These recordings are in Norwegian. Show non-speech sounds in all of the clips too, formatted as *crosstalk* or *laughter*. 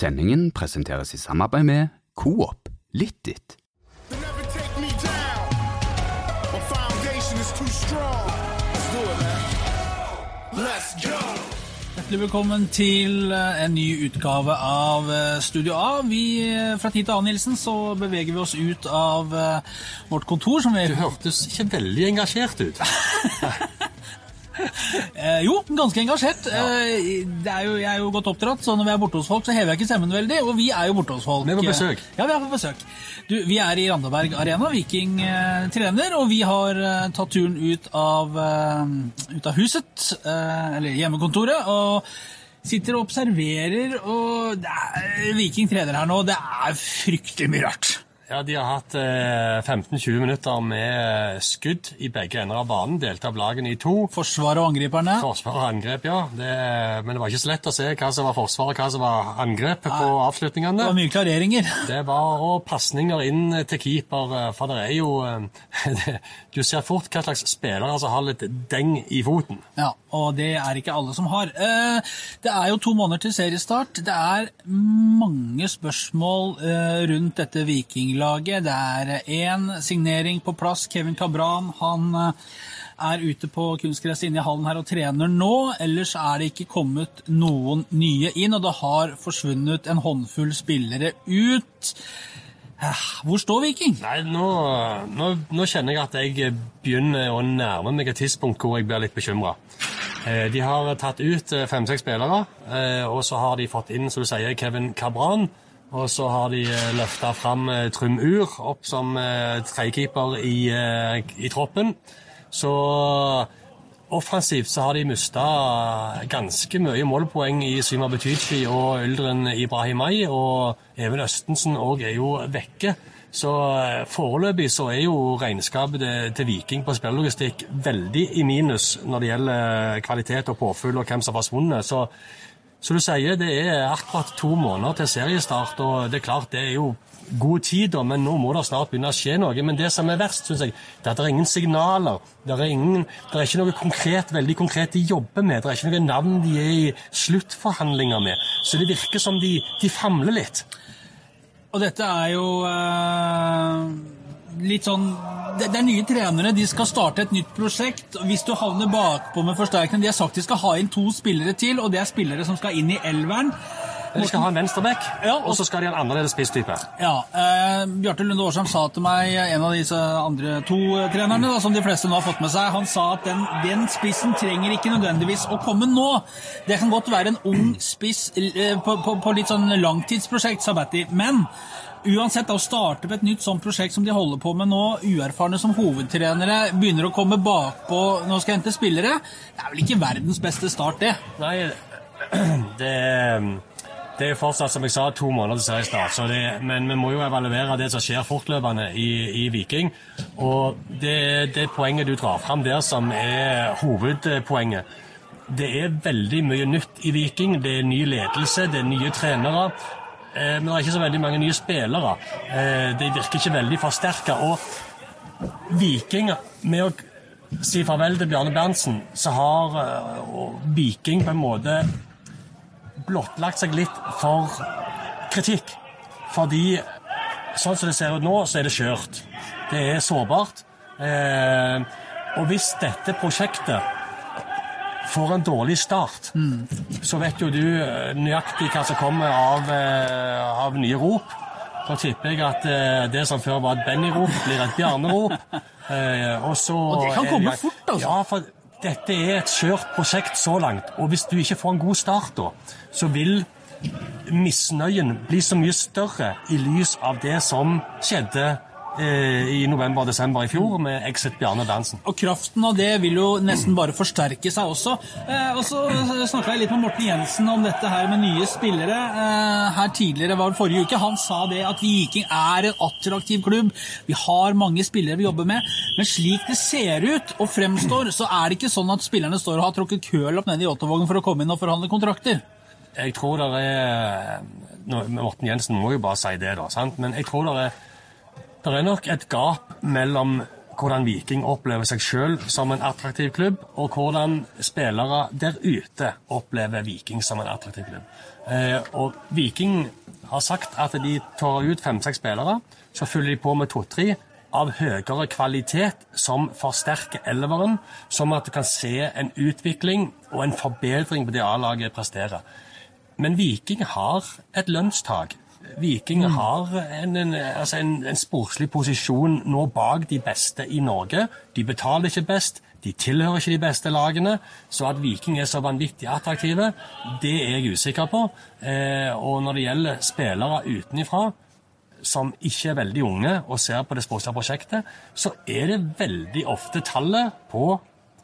Sendingen presenteres i samarbeid med Coop Litt ditt. Hjertelig velkommen til eh, en ny utgave av eh, Studio A. Vi, eh, fra tid til annen, Nilsen, så beveger vi oss ut av vårt kontor. Som vi, Du hørtes ikke veldig engasjert ut. *laughs* eh, jo, ganske engasjert. Eh, det er jo, jeg er jo godt oppdratt, så når vi er borte hos folk, så hever jeg ikke stemmen veldig. Og vi er jo borte hos folk. Vi er på besøk. Ja, vi er på besøk. Du, vi er i Randaberg Arena. Viking eh, trener, og vi har eh, tatt turen ut av, eh, ut av huset, eh, eller hjemmekontoret. og Sitter og observerer, og det er, Viking trener her nå. Det er fryktelig mye rart. Ja, De har hatt eh, 15-20 minutter med skudd i begge ender av banen. Delt av lagene i to. Forsvaret og angriperne. Forsvar og angrep, ja. Det, men det var ikke så lett å se hva som var forsvar og hva som var angrep på Det avslutningene. var mye klareringer. *laughs* Det var òg pasninger inn til keeper, eh, for det er jo eh, det, *laughs* Du ser fort hva slags spillere som har litt deng i foten. Ja, og det er ikke alle som har. Eh, Det er jo to måneder til seriestart. Det er mange spørsmål eh, rundt dette vikinglaget. Det er én signering på plass. Kevin Cabran han eh, er ute på kunstgresset inne i hallen her og trener nå. Ellers er det ikke kommet noen nye inn, og det har forsvunnet en håndfull spillere ut. Eh, Hvor står Viking? Nei, nå, nå, nå kjenner jeg at jeg begynner å nærme meg et tidspunkt hvor jeg blir litt bekymra. De har tatt ut eh, fem-seks spillere, eh, og så har de fått inn som du sier, Kevin Cabran. Og så har de løfta fram eh, Trym Ur opp som trekeeper i, eh, i troppen. Så offensivt så har de mista ganske mye målpoeng i Syma Betychi og Yldren Ibrahimai, og Even Østensen òg er jo vekke. Så eh, foreløpig så er jo regnskapet til Viking på spillelogistikk veldig i minus når det gjelder kvalitet og påfyll og hvem som har forsvunnet. Så, så du sier det er akkurat to måneder til seriestart, og det er klart det er jo god tid, men nå må det snart begynne å skje noe. Men det som er verst, synes jeg, det er at det er ingen signaler. Det er, ingen, det er ikke noe konkret, veldig konkret de jobber med. Det er ikke noe navn de er i sluttforhandlinger med. Så det virker som de, de famler litt. Og dette er jo eh, litt sånn det, er nye trenere, de skal starte et nytt prosjekt. Hvis du havner bakpå med forsterkning De har sagt de skal ha inn to spillere til, og det er spillere som skal inn i elveren. De skal ha en venstreback, Ja, og- og så skal de ha en annerledes spisstype. Ja, eh, Bjarte Lunde Årsheim sa til meg, en av disse andre to trenerne, da, som de fleste nå har fått med seg, han sa at den, den spissen trenger ikke nødvendigvis å komme nå. Det kan godt være en ung spiss eh, på, på, på litt sånn langtidsprosjekt, sa Batty. Men uansett, da, å starte på et nytt sånt prosjekt som de holder på med nå, uerfarne som hovedtrenere, begynner å komme bakpå nå skal hente spillere, det er vel ikke verdens beste start, det. Nei, *clears throat* det, det er fortsatt, som jeg sa, to måneder til seriestart. Det, men vi må jo evaluere det som skjer fortløpende i, i Viking. Og det det poenget du drar fram der som er hovedpoenget. Det er veldig mye nytt i Viking. Det er ny ledelse, det er nye trenere. Eh, Men det er ikke så veldig mange nye spillere. Eh, de virker ikke veldig forsterka. Og Viking, med å si farvel til Bjarne Berntsen, så har eh, Viking på en måte blottlagt seg litt for kritikk. Fordi sånn som det ser ut nå, så er det skjørt. Det er sårbart. Eh, og hvis dette prosjektet får en dårlig start, så vet jo du eh, nøyaktig hva som kommer av, eh, av nye rop. Da tipper jeg at eh, det som før var et Benny-rop, blir et Bjarne-rop. Eh, og, så Og det kan komme fort, altså. Ja, for dette er et skjørt prosjekt så langt. Og hvis du ikke får en god start da, så vil misnøyen bli så mye større i lys av det som skjedde i november-desember i fjor med Exit Bjarne Berntsen. Og kraften av det vil jo nesten bare forsterke seg også. Eh, og så snakka jeg litt med Morten Jensen om dette her med nye spillere. Eh, her tidligere var det forrige uke. Han sa det at Viking er en attraktiv klubb. Vi har mange spillere vi jobber med. Men slik det ser ut og fremstår, så er det ikke sånn at spillerne står og har tråkket køl opp ned i Ottavågen for å komme inn og forhandle kontrakter. Jeg tror det er Morten Jensen må jo bare si det, da. sant? Men jeg tror det er, det er nok et gap mellom hvordan Viking opplever seg sjøl som en attraktiv klubb, og hvordan spillere der ute opplever Viking som en attraktiv klubb. Eh, og Viking har sagt at de tar ut fem-seks spillere, så fyller de på med to-tre av høyere kvalitet som forsterker elveren, som at du kan se en utvikling og en forbedring på det A-laget presterer. Men Viking har et lønnstak. Viking har en, en, altså en, en sportslig posisjon nå bak de beste i Norge. De betaler ikke best, de tilhører ikke de beste lagene. Så at Viking er så vanvittig attraktive, det er jeg usikker på. Eh, og når det gjelder spillere utenifra, som ikke er veldig unge og ser på det sportslige prosjektet, så er det veldig ofte tallet på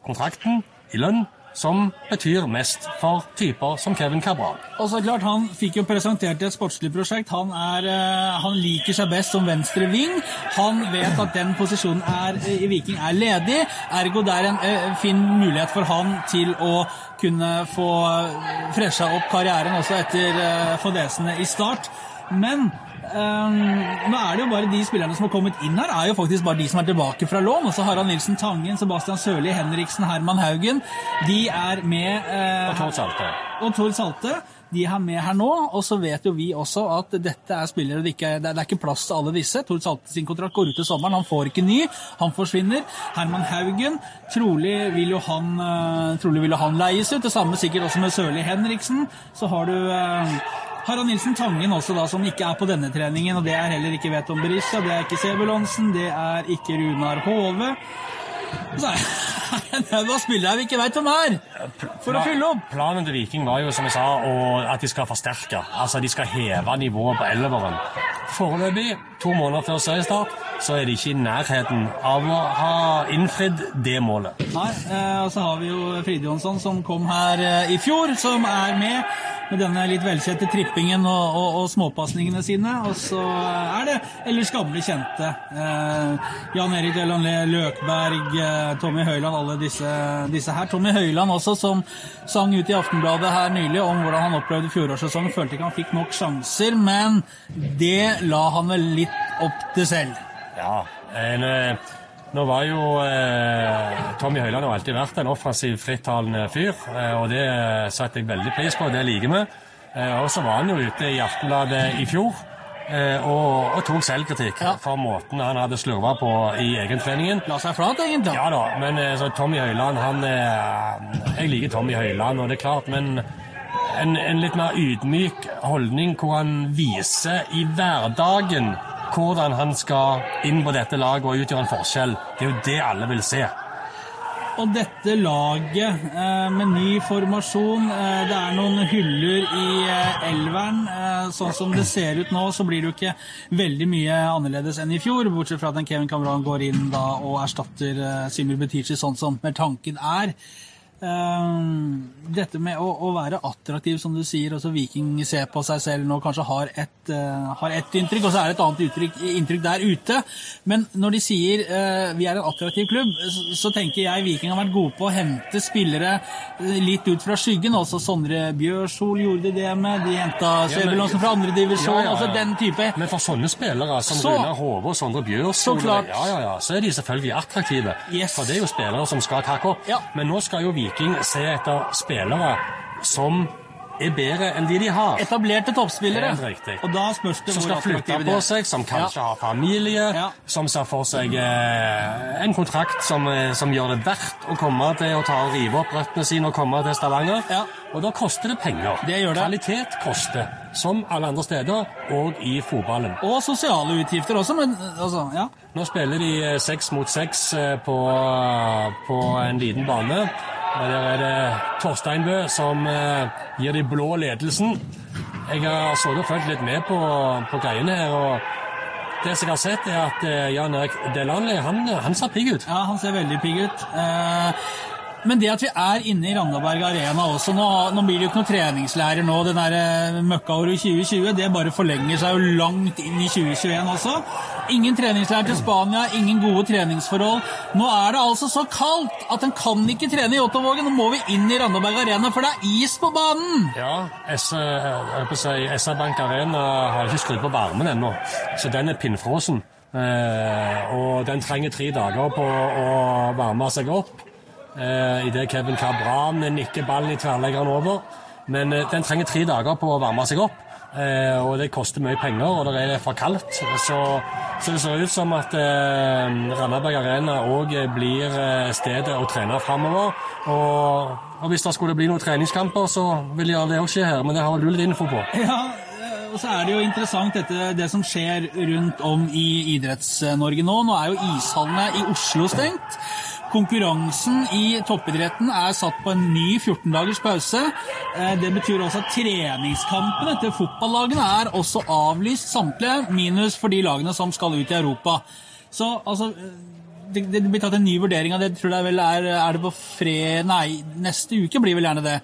kontrakten i lønn som betyr mest for typer som Kevin Cabral. Og så klart, Han fikk jo presentert et sportslig prosjekt. Han, er, eh, han liker seg best som venstre ving. Han vet at den posisjonen er, eh, i Viking er ledig. Ergo det er en eh, fin mulighet for han til å kunne få fresha opp karrieren også etter fadesene i start. Men ehm, nå er det jo bare de spillerne som har kommet inn her, er jo faktisk bare de som er tilbake fra lån. Også Harald Nilsen Tangen, Sebastian Sørli, Henriksen, Herman Haugen. De er med uh, Og Tor Salte. og Tor Salte. De er med her nå, og så vet jo vi også at dette er spillere det, ikke, det er ikke plass til alle disse. Tor Salte sin kontrakt går ut til sommeren, han får ikke ny, han forsvinner. Herman Haugen, trolig vil jo han, eh, trolig vil jo han leies ut. Det samme sikkert også med Sørli Henriksen. Så har du eh, Harald Nilsen Tangen også, da, som ikke er på denne treningen. og Det er heller ikke Veton Berisha, det er ikke Sebulonsen, det er ikke Runar Hove. Så er *laughs* det en haug av spillere vi ikke veit hvem er, for å fylle opp. Planen til Viking var jo, som jeg sa, at de skal forsterke. Altså, de skal heve nivået på elveren. Foreløpig, to måneder før seriestart, så er de ikke i nærheten av å ha innfridd det målet. Nei, eh, og så har vi jo Fride Jonsson som kom her eh, i fjor, som er med med denne litt velkjente trippingen og, og, og småpasningene sine. Og så er det ellers gamle kjente. Eh, Jan Erik Delanlé, Løkberg, eh, Tommy Høiland, alle disse, disse her. Tommy Høiland også, som sang ut i Aftenbladet her nylig om hvordan han opplevde fjorårssesongen. Følte ikke han fikk nok sjanser, men det la han vel litt opp til selv. Ja, en, eh, nå var jo eh, Tommy Høiland har alltid vært en offensiv, frittalende fyr, eh, og det setter jeg veldig pris på, det liker vi. Eh, og så var han jo ute i Aftenbladet i fjor og, og tok selvkritikk Ja. for måten han hadde slurva på i egentreningen. La seg flat, egentlig. Ja da, men eh, så Tommy Høiland, han eh, Jeg liker Tommy Høiland, og det er klart, men en, en litt mer ydmyk holdning hvor han viser i hverdagen hvordan han skal inn på dette laget og utgjøre en forskjell. Det er jo det alle vil se. Og dette laget eh, med ny formasjon eh, Det er noen hyller i eh, elveren. Sånn som det ser ut nå, så blir det jo ikke veldig mye annerledes enn i fjor. Bortsett fra at en Kevin Cameron går inn da og erstatter eh, Simir Betici sånn som tanken er. Eh, dette med å, å være attraktiv, som du sier, altså Viking ser på seg selv nå, kanskje har ett uh, et inntrykk, og så er det et annet inntrykk, inntrykk der ute. Men når de sier uh, vi er en attraktiv klubb, så, så tenker jeg Viking har vært gode på å hente spillere eh, litt ut fra skyggen. Også Sondre Bjørsol gjorde det med. De henta Sebulonsen fra andredivisjon. Ja, ja, ja. Altså den type. Men for sånne spillere som Så- Runar Hove og Sondre Bjørsol, Så ja, ja, ja, så er de selvfølgelig attraktive. Yes. For det er jo spillere som skal takke opp. Ja. Men nå skal jo Viking se etter spillere som er bedre enn de de har. Etablerte toppspillere. Og da spørs det som skal flytte på seg, som kanskje har familie, Ja. som ser for seg eh, en kontrakt som, eh, som gjør det verdt å komme til å ta og rive opp røttene sine og komme til Stavanger. Ja. Og da koster det penger. Det gjør det. Kvalitet koster, som alle andre steder, og i fotballen. Og sosiale utgifter også, men altså, ja. Nå spiller de eh, seks mot seks eh, på, på en liten bane. Og Der er det Torsteinbø som eh, gir de blå ledelsen. Jeg har sittet og fulgt litt med på, på greiene her. og Det som jeg har sett, er at eh, Jan Erik Delanley han, han ser pigg ut. Ja, han ser veldig pigg ut. Eh, men det at vi er inne i Randaberg Arena også Nå, nå blir det jo ikke noen treningslærer nå. Den der eh, møkkaåret 2020 det bare forlenger seg jo langt inn i 2021 også. Ingen treningslærer til Spania, ingen gode treningsforhold. Nå er det altså så kaldt at en kan ikke trene i Jåttåvågen. Nå må vi inn i Randaberg Arena, for det er is på banen! Ja, jeg holdt å si, SR Bank Arena har ikke skrudd på varmen ennå, så den er pinnfrosen. Eh, og den trenger tre dager på å varme seg opp. Eh, Idet Kevin Cabran nikker ballen i tverrleggeren over. Men eh, den trenger tre dager på å varme seg opp. Eh, og det koster mye penger, og det er for kaldt. Så, så det ser ut som at eh, Randaberg Arena òg blir eh, stedet å trene framover. Og, og hvis det skulle bli noen treningskamper, så vil gjerne det òg skje her. Men det har du litt info på. Ja, eh, og så er det jo interessant dette, det som skjer rundt om i Idretts-Norge nå. Nå er jo ishallene i Oslo stengt. Konkurransen i toppidretten er satt på en ny 14 dagers pause. Eh, Det betyr også at treningskampene til fotballagene er også avlyst samtlige, minus for de lagene som skal ut i Europa. Så altså det, det blir tatt en ny vurdering av det. Tror er, vel er, er det på fred... Nei, neste uke blir vel gjerne det.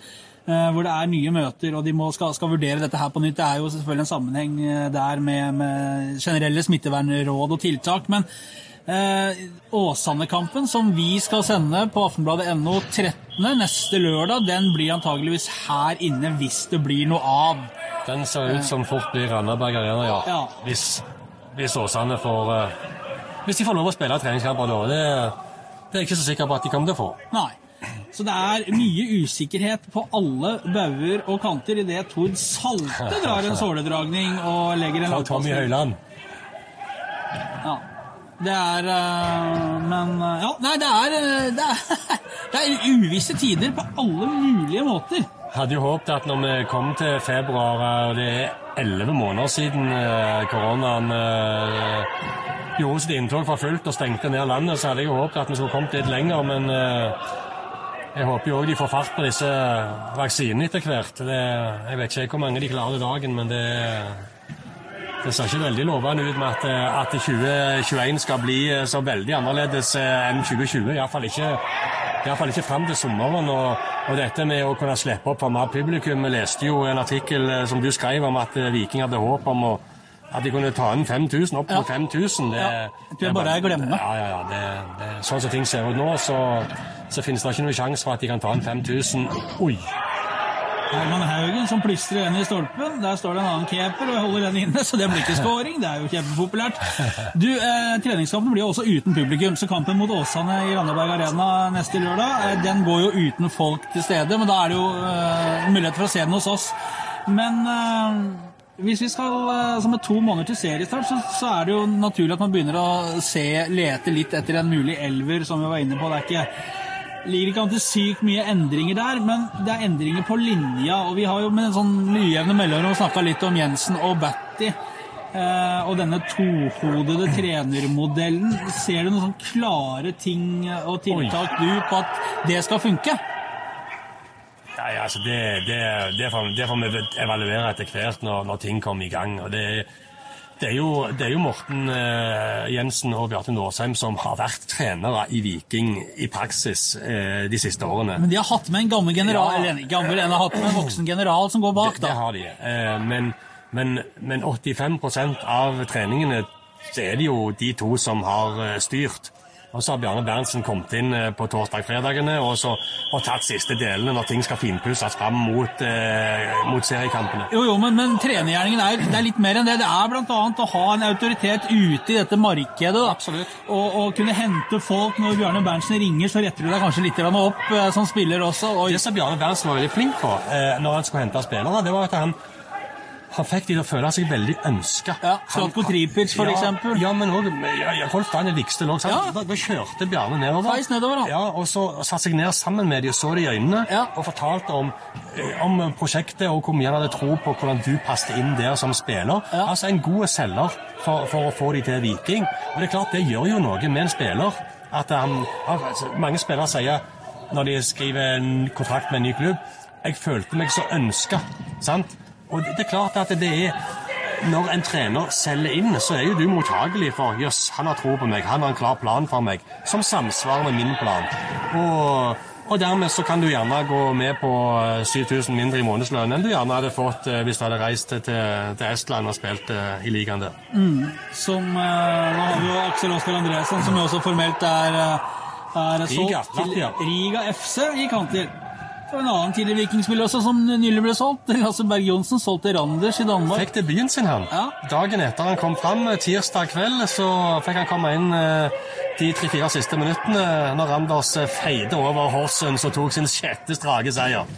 eh, Hvor det er nye møter, og de må, skal, skal vurdere dette her på nytt. Det er jo selvfølgelig en sammenheng eh, der med, med generelle smittevernråd og tiltak. Men eh, Åsane-kampen, som vi skal sende på Aftenbladet.no 13. neste lørdag, den blir antageligvis her inne hvis det blir noe av. Den ser ut som fort blir Randaberg Arena, ja. Ja. Hvis, hvis Åsane får eh, Hvis de får lov å spille treningskamper da. Det, det er jeg ikke så sikker på at de kommer til å få. Nei. Så det er mye usikkerhet på alle bauger og kanter idet Tord Salte drar en *laughs* såledragning og legger en Fra Tommy. Høiland. Ja. Det er øh, Men øh, Ja, nei, det er, øh, det er *laughs* Det er uvisse tider på alle mulige måter. Hadde jo håpet at når vi kom til februar, eh, og det er elleve måneder siden eh, koronaen eh, gjorde sitt inntog for fullt og stengte ned landet, så hadde jeg jo håpet at vi skulle kommet litt lenger, men eh, jeg håper jo òg de får fart på disse vaksinene etter hvert. Det, jeg vet ikke hvor mange de klarer i dagen, men det, det ser ikke veldig lovende ut med at, eh, at 2021 skal bli eh, så veldig annerledes eh, enn 2020. Iallfall ikke, i hvert fall ikke fram til sommeren. Og, og dette med å kunne slippe opp for mer publikum Vi leste jo en artikkel som du skrev om at Viking hadde håp om å at de kunne ta inn 5000, opp Ja. mot 5000. Det, Ja, det er bare å glemme. Ja, ja, ja. Det, det, sånn som ting ser ut nå, så, så finnes det ikke noen sjanse for at de kan ta inn 5000. Oi! Herman Haugen som plystrer den i stolpen. Der står det en annen keeper og holder den inne, så det blir ikke scoring. Det er jo kjempepopulært. Du, eh, Treningskampen blir jo også uten publikum, så kampen mot Åsane i Randaberg Arena neste lørdag, eh, den går jo uten folk til stede, men da er det jo eh, mulighet for å se den hos oss. Men eh, hvis vi skal, altså som er to måneder til seriestart, så, så er det jo naturlig at man begynner å se, lete litt etter en mulig elver, som vi var inne på. Det er ikke ligger ikke an til sykt mye endringer der, men det er endringer på linja. Og vi har jo med en sånn ujevne mellomrom snakka litt om Jensen og Batty. Eh, og denne tohodede trenermodellen. Ser du noen sånn klare ting og tiltak du på at det skal funke? Ja, ja, altså det, det, det, får, det får vi evaluere etter hvert når, når ting kommer i gang. og det, det er, jo, det er jo Morten eh, Jensen og Bjarte Nåsheim som har vært trenere i Viking i praksis eh, de siste årene. Men de har hatt med en gammel general, Ja. eller en gammel, en har hatt med en voksen general som går bak, Det, det har de. Eh, men, men, men 85 av treningene så er det jo de to som har eh, styrt. Og så har Bjarne Berntsen kommet inn eh, på torsdag-fredagene og, så- og tatt siste delene når ting skal finpusses fram mot, eh, mot seriekampene. Jo, jo, men, men trenergjerningen er, er litt mer enn det. Det er bl.a. å ha en autoritet ute i dette markedet. Da. Absolutt. Og, og kunne hente folk når Bjarne Berntsen ringer, så retter du deg kanskje litt opp eh, som spiller også. Og, Det som Bjarne Berntsen var veldig flink på eh, når han skulle hente spillere, det var at han, han fikk de til å føle seg veldig ønska. Ja, Zlatko Tripic, for ja, eksempel. Ja, men òg ja, Rolf Daniel Vikstøl òg. Ja. Da, da kjørte Bjarne nedover. Feis nedover, da. Ja, og så satte seg ned sammen med de og så de i øynene Ja. og fortalte om, eh, om prosjektet og hvor mye han hadde tro på hvordan du passet inn der som spiller. Ja. Altså en god selger for, for å få de til Viking. Og det er klart, det gjør jo noe med en spiller. At han, altså, mange spillere sier når de skriver en kontrakt med en ny klubb Jeg følte meg så ønska. Og det det er klart at det er når en trener selger inn, så er jo du mottagelig for jøss, han har tro på meg, han har en klar plan for meg, som samsvarer med min plan. Og, og dermed så kan du gjerne gå med på eh, 7000 mindre i månedslønn enn du gjerne hadde fått eh, hvis du hadde reist til, til, Estland og spilt eh, i ligaen der. som eh, Nå har vi jo Aksel Oskar Andresen, som jo også formelt er, eh, er Riga, solgt til Riga FC, gikk han til. Og en annen tidligere vikingspiller også som nylig ble solgt. *laughs* Lasse Berg Johnsen, solgt til Randers i Danmark. Fikk debuten sin, han. Ja. Dagen etter han kom fram, eh, tirsdag kveld, så fikk han komme inn eh, de tre-fire siste minuttene når Randers eh, feide over Horsens og tok sin sjette strake seier.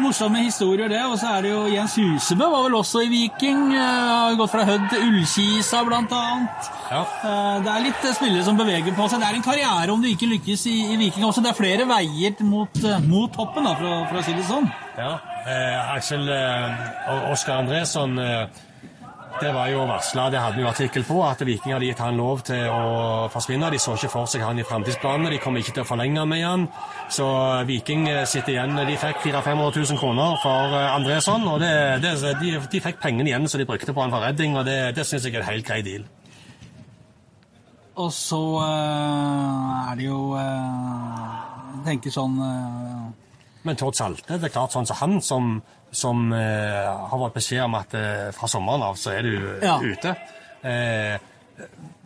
Morsomme historier, det. Og så er det jo Jens Husebø var vel også i Viking. eh, Har gått fra Hødd til Ullkisa, blant annet. Ja. Eh, Det er litt eh, spillere som beveger på seg. Det er en karriere om du ikke lykkes i, i Viking også. Det er flere veier mot, mot toppen, da, for, for å si det sånn. Ja, eh, Aksel eh, og Oskar Andresson eh, Det var jo varsla, det hadde vi jo artikkel på, at Viking hadde gitt han lov til å forsvinne. De så ikke for seg han i framtidsplanene. De kom ikke til å forlenge med han. Så Viking eh, sitter igjen De fikk 400 500 000 kroner for eh, Andresson, og det, det, de, de fikk pengene igjen som de brukte på han for redding, og det, det syns jeg er en helt grei deal. Og så eh, er det jo eh, Jeg tenker sånn eh, Men Tord Salte, det er klart sånn som han, som, som eh, har fått beskjed om at eh, fra sommeren av så er du eh, Ja. ute. Eh,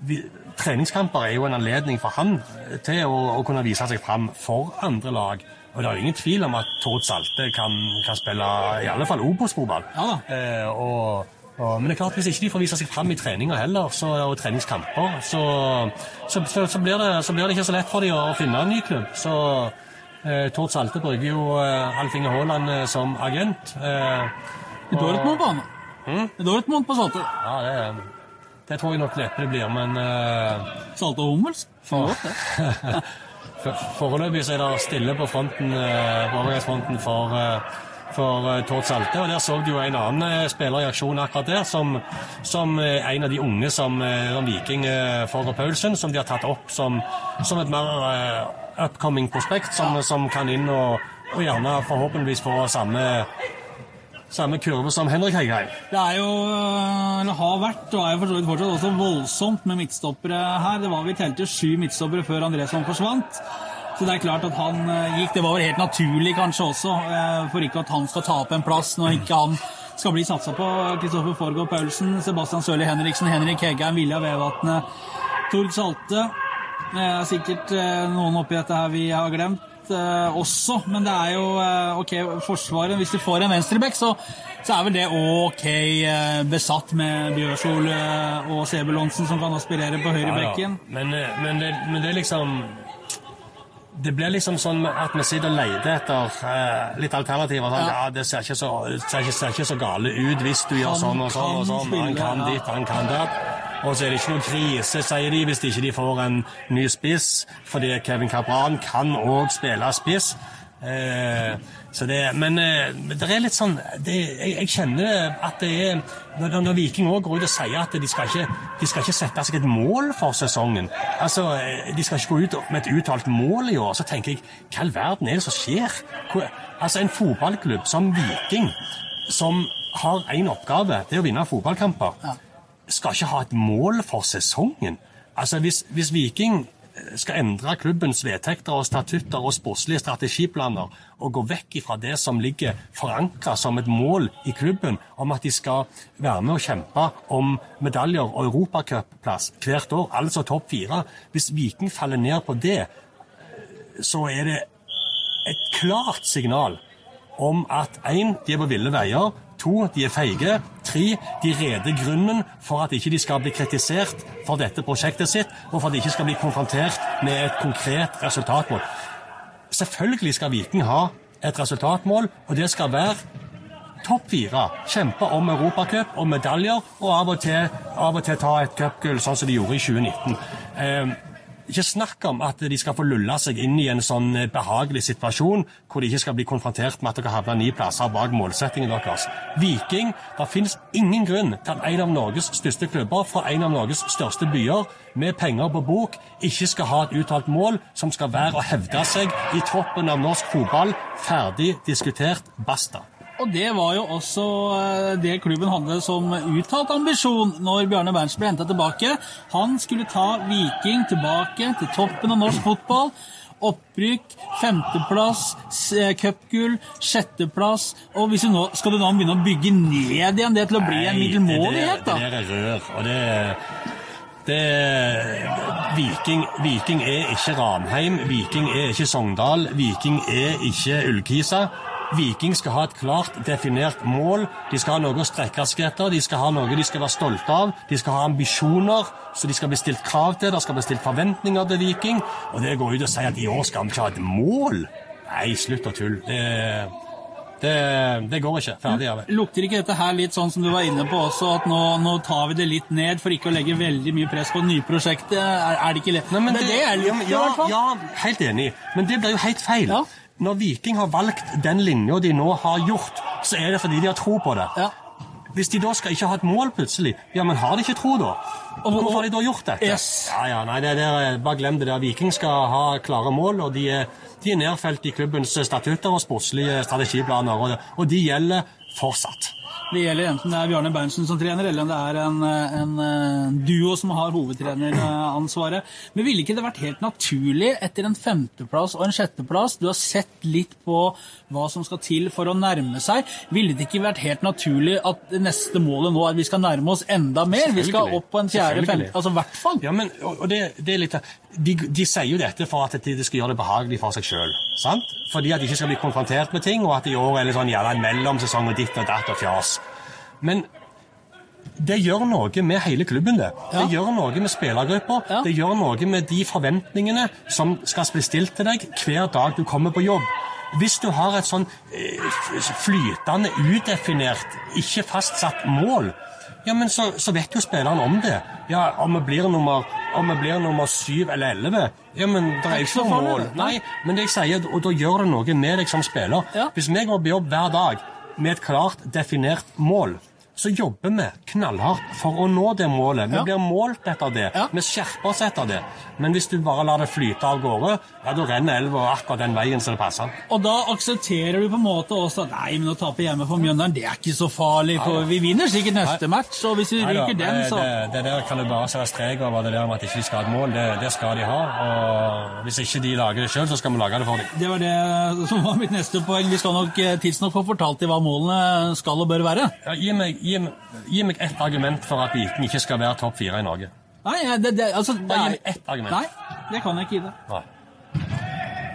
vi, treningskamper er jo en anledning for han eh, til å, å kunne vise seg fram for andre lag. Og det er jo ingen tvil om at Tord Salte kan, kan spille i alle fall Obos-fotball. Ja. Eh, og, og, men det er klart, hvis ikke de får vise seg fram i treninger heller, så, og treningskamper, så, så, så, så, blir det, så blir det ikke så lett for dem å finne en ny klubb. Så eh, Tord Salte bruker jo eh, Alf Inge Haaland eh, som agent. Eh, I Dortmund på han. dårlig Dortmund på Salte. ja, det, det tror jeg nok neppe det blir, men eh, Salte og hummelsk. Godt, det. *laughs* For- Foreløpig så er det stille på fronten, eh, på overgangsfronten for, eh, for eh, Tord Salte. Og der så du jo en annen eh, spiller i aksjon akkurat der, som, som eh, en av de unge som, som Viking eh, Paulsen, som de har tatt opp som, som et mer upcoming prospekt, som, som kan inn og, og gjerne forhåpentligvis få samme, samme kurve som Henrik Heigheim. Det er jo, eller har vært, og er jo for så vidt fortsatt også voldsomt med midtstoppere her. Det var Vi telte sju midtstoppere før Andresson forsvant. Så det er klart at han øh, gikk. Det var vel helt naturlig kanskje også, øh, for ikke at han skal ta opp en plass når ikke han skal bli satsa på. Kristoffer Forgård Paulsen, Sebastian Sørli Henriksen, Henrik Heggheim, Vilja Vevatnet, Tord Salte. Det er sikkert øh, noen oppi dette her vi har glemt eh, også, men det er jo eh, ok, Forsvaret Hvis du får en venstreback, så, så er vel det ok eh, besatt med Bjørsol eh, og Sebulonsen som kan aspirere på høyrebekken. Ja, men, eh, men, det, men det er liksom Det blir liksom sånn at vi sitter og leter etter eh, litt alternativer. Sånn, Ja. ja. Det ser ikke, så, ser, ikke, ser ikke så gale ut hvis du gjør sånn og sånn. og sånn. han kan ja. ditt, han kan datt. Og så er det ikke noe krise, sier de, hvis de ikke får en ny spiss. Fordi Kevin Cabran kan òg spille spiss. Eh, så det, men eh, det er litt sånn det, jeg, jeg kjenner at det er Når, når Viking også går ut og sier at de skal, ikke, de skal ikke sette seg et mål for sesongen altså eh, De skal ikke gå ut med et uttalt mål i år. Så tenker jeg hva i all verden er det som skjer? Altså En fotballklubb som Viking, som har én oppgave, det er å vinne fotballkamper, skal ikke ha et mål for sesongen. Altså Hvis, hvis Viking skal endre klubbens vedtekter og statutter og sportslige strategiplaner og gå vekk fra det som ligger forankra som et mål i klubben, om at de skal være med og kjempe om medaljer og europacupplass hvert år, altså topp fire. Hvis Viking faller ned på det, så er det et klart signal om at én, de er på ville veier, to, de er feige, tre, de reder grunnen for at ikke de skal bli kritisert for dette prosjektet sitt, og for at de ikke skal bli konfrontert med et konkret resultatmål. Selvfølgelig skal Viking ha et resultatmål, og det skal være topp fire. Kjempe om Europacup og medaljer, og av og til, av og til ta et cupgull, sånn som de gjorde i 2019. Eh, ikke snakk om at de skal få lulle seg inn i en sånn eh, behagelig situasjon hvor de ikke skal bli konfrontert med at dere havner ni plasser bak målsettingen deres. Viking, det finnes ingen grunn til at en av Norges største klubber fra en av Norges største byer med penger på bok ikke skal ha et uttalt mål som skal være å hevde seg i toppen av norsk fotball. Ferdig diskutert. Basta. Og det var jo også eh, det klubben hadde som uttalt ambisjon når Bjarne Berntsen ble henta tilbake. Han skulle ta Viking tilbake til toppen av norsk fotball. Opprykk, femteplass, eh, cupgull, sjetteplass. Og hvis du nå, skal du nå begynne å bygge ned igjen det til å bli en middelmådighet, da? det der er rør. Og det, Det Viking, Viking er ikke Ranheim, Viking er ikke Sogndal, Viking er ikke Ullkisa. Viking skal ha et klart definert mål. De skal ha noe å strekke seg etter, de skal ha noe de skal være stolte av. De skal ha ambisjoner, så de skal bli stilt krav til. Det skal bli stilt forventninger til Viking. Og det går ut og sier at i år skal vi ikke ha et mål. Nei, slutt å tulle. Det, det, det går ikke. Ferdig av det. Lukter ikke dette her litt sånn som du var inne på også, at nå, nå tar vi det litt ned for ikke å legge veldig mye press på nyprosjektet? Er, er det ikke lett? Nei, men det, det er litt, ja, ja, helt enig, men det blir jo helt feil. Ja. Når Viking har valgt den linja de nå har gjort, så er det fordi de har tro på det. Ja. Hvis de da skal ikke ha et mål plutselig, ja, men har de ikke tro da? Og- Hvorfor har de da gjort dette? Yes. Ja, ja, nei, det, det, bare glem det der. Viking skal ha klare mål, og de er, de er nedfelt i klubbens statutter og sportslige strategiplaner, og, og de gjelder fortsatt. Det gjelder enten det er Bjarne Berntsen som trener, eller om det er en, en, eh, duo som har hovedtreneransvaret. Men ville ikke det vært helt naturlig etter en femteplass og en sjetteplass? Du har sett litt på hva som skal til for å nærme seg. Ville det ikke vært helt naturlig at neste målet nå er at vi skal nærme oss enda mer? Vi skal opp på en fjerde, femte, altså i hvert fall. Ja, men, og det, det er litt de, de sier jo dette for at de skal gjøre det behagelig for seg sjøl. Fordi at de ikke skal bli konfrontert med ting, og at i år er det sånn en mellomsesong og ditt og datt og fjas. Men det gjør noe med hele klubben, det. Ja. Det gjør noe med spillergrupper. Ja. Det gjør noe med de forventningene som skal bli stilt til deg hver dag du kommer på jobb. Hvis du har et sånn eh, flytende, udefinert, ikke fastsatt mål, ja, men så, så vet jo spilleren om det. Ja, Om vi blir nummer, om vi blir nummer syv eller elleve Ja, men det er ikke noe mål. Nei, men det jeg sier, og da gjør det noe med deg som spiller. Ja. Hvis vi går på jobb hver dag med et klart definert mål, så jobber vi knallhardt for å nå det målet. Vi Ja. blir målt etter det. Ja. Vi skjerper oss etter det. Men hvis du bare lar det flyte av gårde, ja, da renner elva akkurat den veien som det passer. Og da aksepterer du på en måte også at nei, men å tape hjemme for Mjøndalen, det er ikke så farlig, for vi vinner sikkert neste match, og hvis vi ryker den, så det, det der kan du bare sette strek over det der med at ikke skal ha et mål. Det, det skal de ha. Og hvis ikke de lager det sjøl, så skal vi lage det for dem. Det var det som var mitt neste poeng. Vi skal nok eh, tidsnok få fortalt dem hva målene skal og bør være. Ja, gi, meg, gi, gi meg ett argument for at Viking ikke skal være topp fire i Norge. Nei, det, det, altså, det Bare gi meg ett argument. Nei, det kan jeg ikke gi deg. Nei.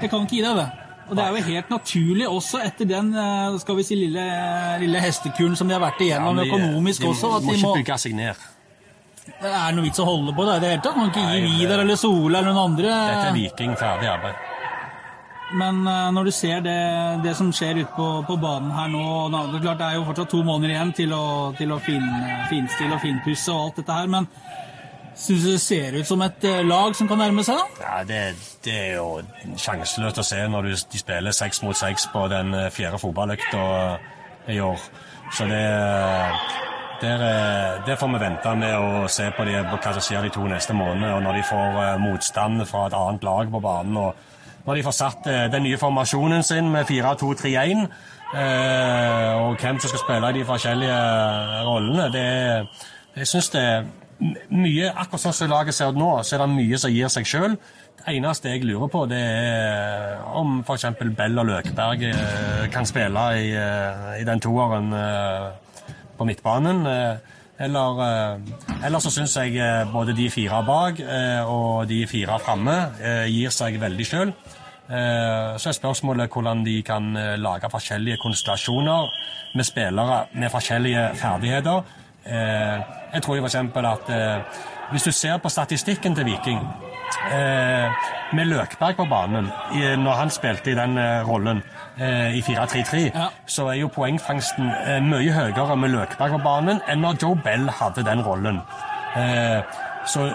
Jeg kan ikke gi deg det. Og det er jo helt naturlig også etter den eh, skal vi si, lille, lille hestekuren som de har vært igjennom Ja, de- økonomisk de også. At de må de ikke bygge seg ned. det er noe vits å holde på det i det hele tatt. Man kan ikke gi Vidar eller Sola eller noen andre. Dette er Viking ferdig arbeid. Men eh, når du ser det, det som skjer ute på, på banen her nå Det er klart det er jo fortsatt to måneder igjen til å, til å fin, finstille og finpusse og alt dette her, men syns du det ser ut som et eh, lag som kan nærme seg? da? Ja, det, det er jo sjanseløst å se når du, de spiller seks mot seks på den eh, fjerde fotballøkta i år. Så det der, der får vi vente med å se på, de, på hva som skjer de to neste månedene, og når de får motstand fra et annet lag på banen. og når de får satt eh, den nye formasjonen sin med 4-2-3-1, eh, og hvem som skal spille de forskjellige rollene, det jeg synes det er mye, akkurat sånn som laget ser ut nå, så er det mye som gir seg sjøl. Det eneste jeg lurer på, det er om f.eks. Bell og Løkberg eh, kan spille i, eh, i den toeren eh, på midtbanen. Eller, eh, eller så syns jeg eh, både de fire bak eh, og de fire framme gir seg veldig sjøl. Så er spørsmålet hvordan de kan lage forskjellige konstellasjoner med spillere med forskjellige ferdigheter. Jeg tror f.eks. at hvis du ser på statistikken til Viking eh, med Løkberg på banen i, når han spilte i den eh, rollen eh, i 4-3-3, Ja. så er jo poengfangsten eh, mye høyere med Løkberg på banen enn når Joe Bell hadde den rollen. Eh, så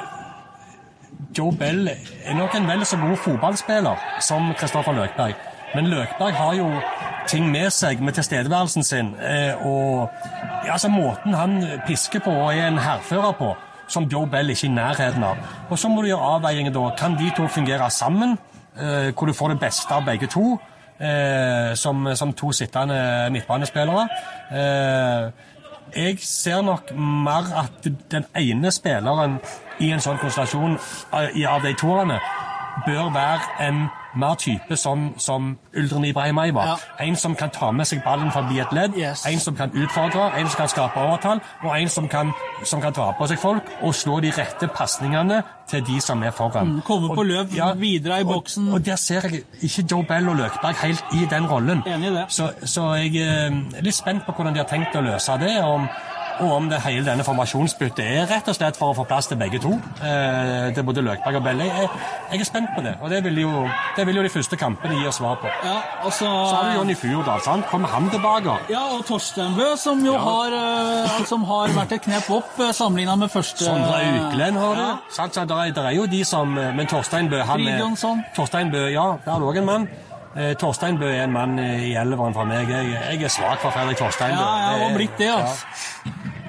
Joe Bell er nok en vel så god fotballspiller som Kristoffer Løkberg. Men Løkberg har jo ting med seg med tilstedeværelsen sin, eh, og ja, altså måten han pisker på og er en hærfører på, som Joe Bell ikke er i nærheten av. Og så må du gjøre avveiingen da. Kan de to fungere sammen, eh, hvor du får det beste av begge to? eh, som, som to sittende midtbanespillere. Eh, jeg ser nok mer at den ene spilleren i en sånn konstellasjon av, av de toerne bør være en mer type som, som Uldren Ibrahimai var. Ja. En som kan ta med seg ballen forbi et ledd, Yes. en som kan utfordre, en som kan skape overtall, og en som kan, som kan dra på seg folk og slå de rette pasningene til de som er foran. Mm, komme på Og- løp, videre i boksen. Og, der ser jeg ikke Joe Bell og Løkberg helt i den rollen. Enig i det. Så, så jeg eh, er litt spent på hvordan de har tenkt å løse det. og om og om det hele denne formasjonsbyttet er rett og slett for å få plass til begge to. Eh, til både Løkberg og Belle. Jeg, jeg er spent på det, og det vil, jo, det vil jo de første kampene gi oss svar på. Ja, altså, så har du Jonny Furdal. sant? Kommer han tilbake? Ja, og Torstein Bø, som jo Ja. har, eh, som har vært et knepp opp uh, sammenligna med første Sondre Auklend har du. Ja. Sant? Så der, er- der er jo de som eh, Men Torstein Bø han er- Fridjonsson. Torstein Bø, ja, der er det òg en mann. Eh, Torstein Bø er en mann eh, i elveren fra meg. Jeg, jeg er svak for Fredrik Torstein Bø. Ja, jeg Det er- blitt det, altså.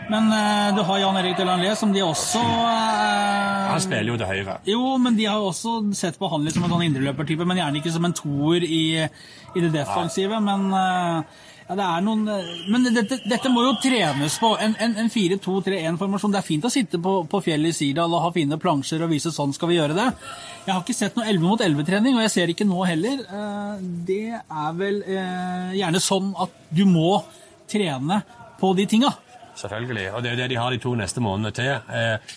Men uh, du har Jan Erik Delanlé, som de også uh, Han spiller jo til høyre. Jo, men de har jo også sett på han litt som en sånn indreløpertype, men gjerne ikke som en toer i, i det defensive. Men uh, ja, det er noen Men dette, dette må jo trenes på. En, en, en 4-2-3-1-formasjon. Det er fint å sitte på, på fjellet i Sirdal og ha fine plansjer og vise sånn skal vi gjøre det. Jeg har ikke sett noe 11 mot 11-trening, og jeg ser ikke nå heller. Det er vel eh, gjerne sånn at du må trene på de tinga. Selvfølgelig. Og det er jo det de har de to neste månedene til. Eh,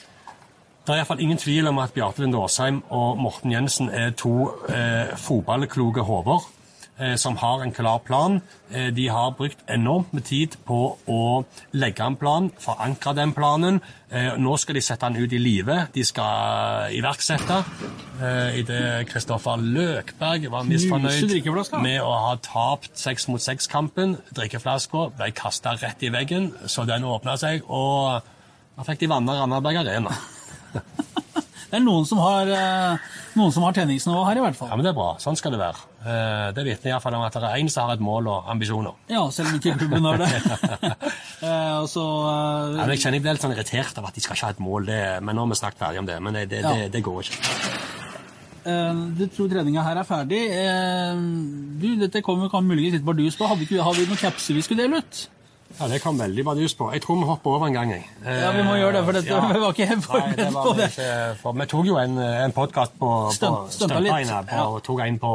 det er iallfall ingen tvil om at Bjarte Lund Aasheim og Morten Jensen er to eh, fotballkloke hoder som har en klar plan. Eh, de har brukt enormt med tid på å legge en plan, forankre den planen. Eh, nå skal de sette den ut i live. De skal iverksette. Eh, Idet Kristoffer Løkberg var misfornøyd med å ha tapt seks mot seks-kampen. Drikkeflaska ble kasta rett i veggen, så den åpna seg, og da fikk de vanna Randaberg Arena. *laughs* Det er noen som har, eh, noen som har tenningsnivå her, i hvert fall. Ja, men det er bra. Sånn skal det være. Eh, Det vitner iallfall om at det er én som har et mål og ambisjoner. Ja, selv om ikke klubben har det. *laughs* Så, eh, Ja, jeg kjenner jeg blir litt sånn irritert av at de skal ikke ha et mål, det, men nå har vi snakket ferdig om det. Men det, det, Ja. det, går ikke. Uh, du tror treninga her er ferdig. Uh, du, dette kommer kan muligens litt bardus på. Vi, ikke, har vi noen capser vi skulle dele ut? Ja, Det kom veldig bardus på. Jeg tror vi hopper over en gang. jeg. Ja, vi må gjøre det, for dette- vi var ikke Nei, forberedt var på det. ikke for- Vi tok jo en, en podkast på, Stunt- på på, ja. og tok en på,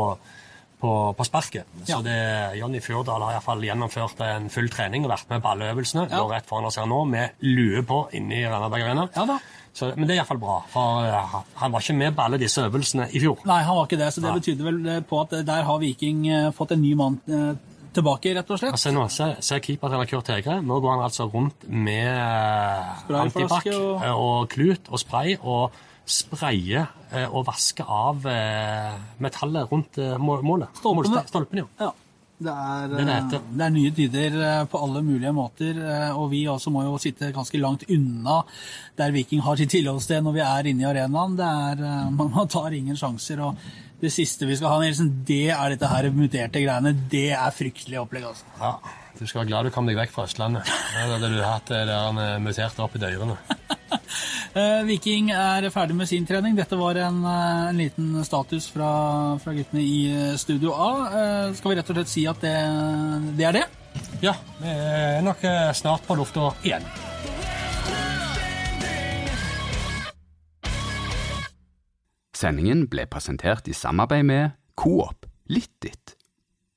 på, på sparket. Så Ja. det, Jonny Fjordal har iallfall gjennomført en full trening og vært med på alle øvelsene. Ja. Går rett foran oss her nå med lue på inne i Randaberg Arena. Ja da. Så, men det er iallfall bra, for eh, han var ikke med på alle disse øvelsene i fjor. Nei, han var ikke det, så det ja. betydde vel eh, på at eh, der har Viking fått en ny mann tilbake, rett og slett. Altså nå, Se, se keepertrener Kurt Hegre. Nå går han altså rundt med antibac og... og klut og spray og sprayer eh, og vaske av eh, metallet rundt eh, målet. Stolpene. Stolpene, ja. Ja. Det er, Det er det nye tider på alle mulige måter, og vi også må jo sitte ganske langt unna der Viking har sitt tilholdssted når vi er inne i arenaen. Det er, man man tar ingen sjanser, og det siste vi skal ha, Nielsen, det er dette her muterte greiene. Det er fryktelig opplegg, altså. ja. Du skal være glad du kom deg vekk fra Østlandet. Da hadde du hatt det der han eh, muterte opp i dørene. *laughs* Eh, Viking er ferdig med sin trening. Dette var en, eh, en liten status fra, fra guttene i Studio A. Eh, skal vi rett og slett si at det, det er det? Ja, vi er nok snart på lufta igjen. Sendingen ble presentert i samarbeid med Coop Litt ditt.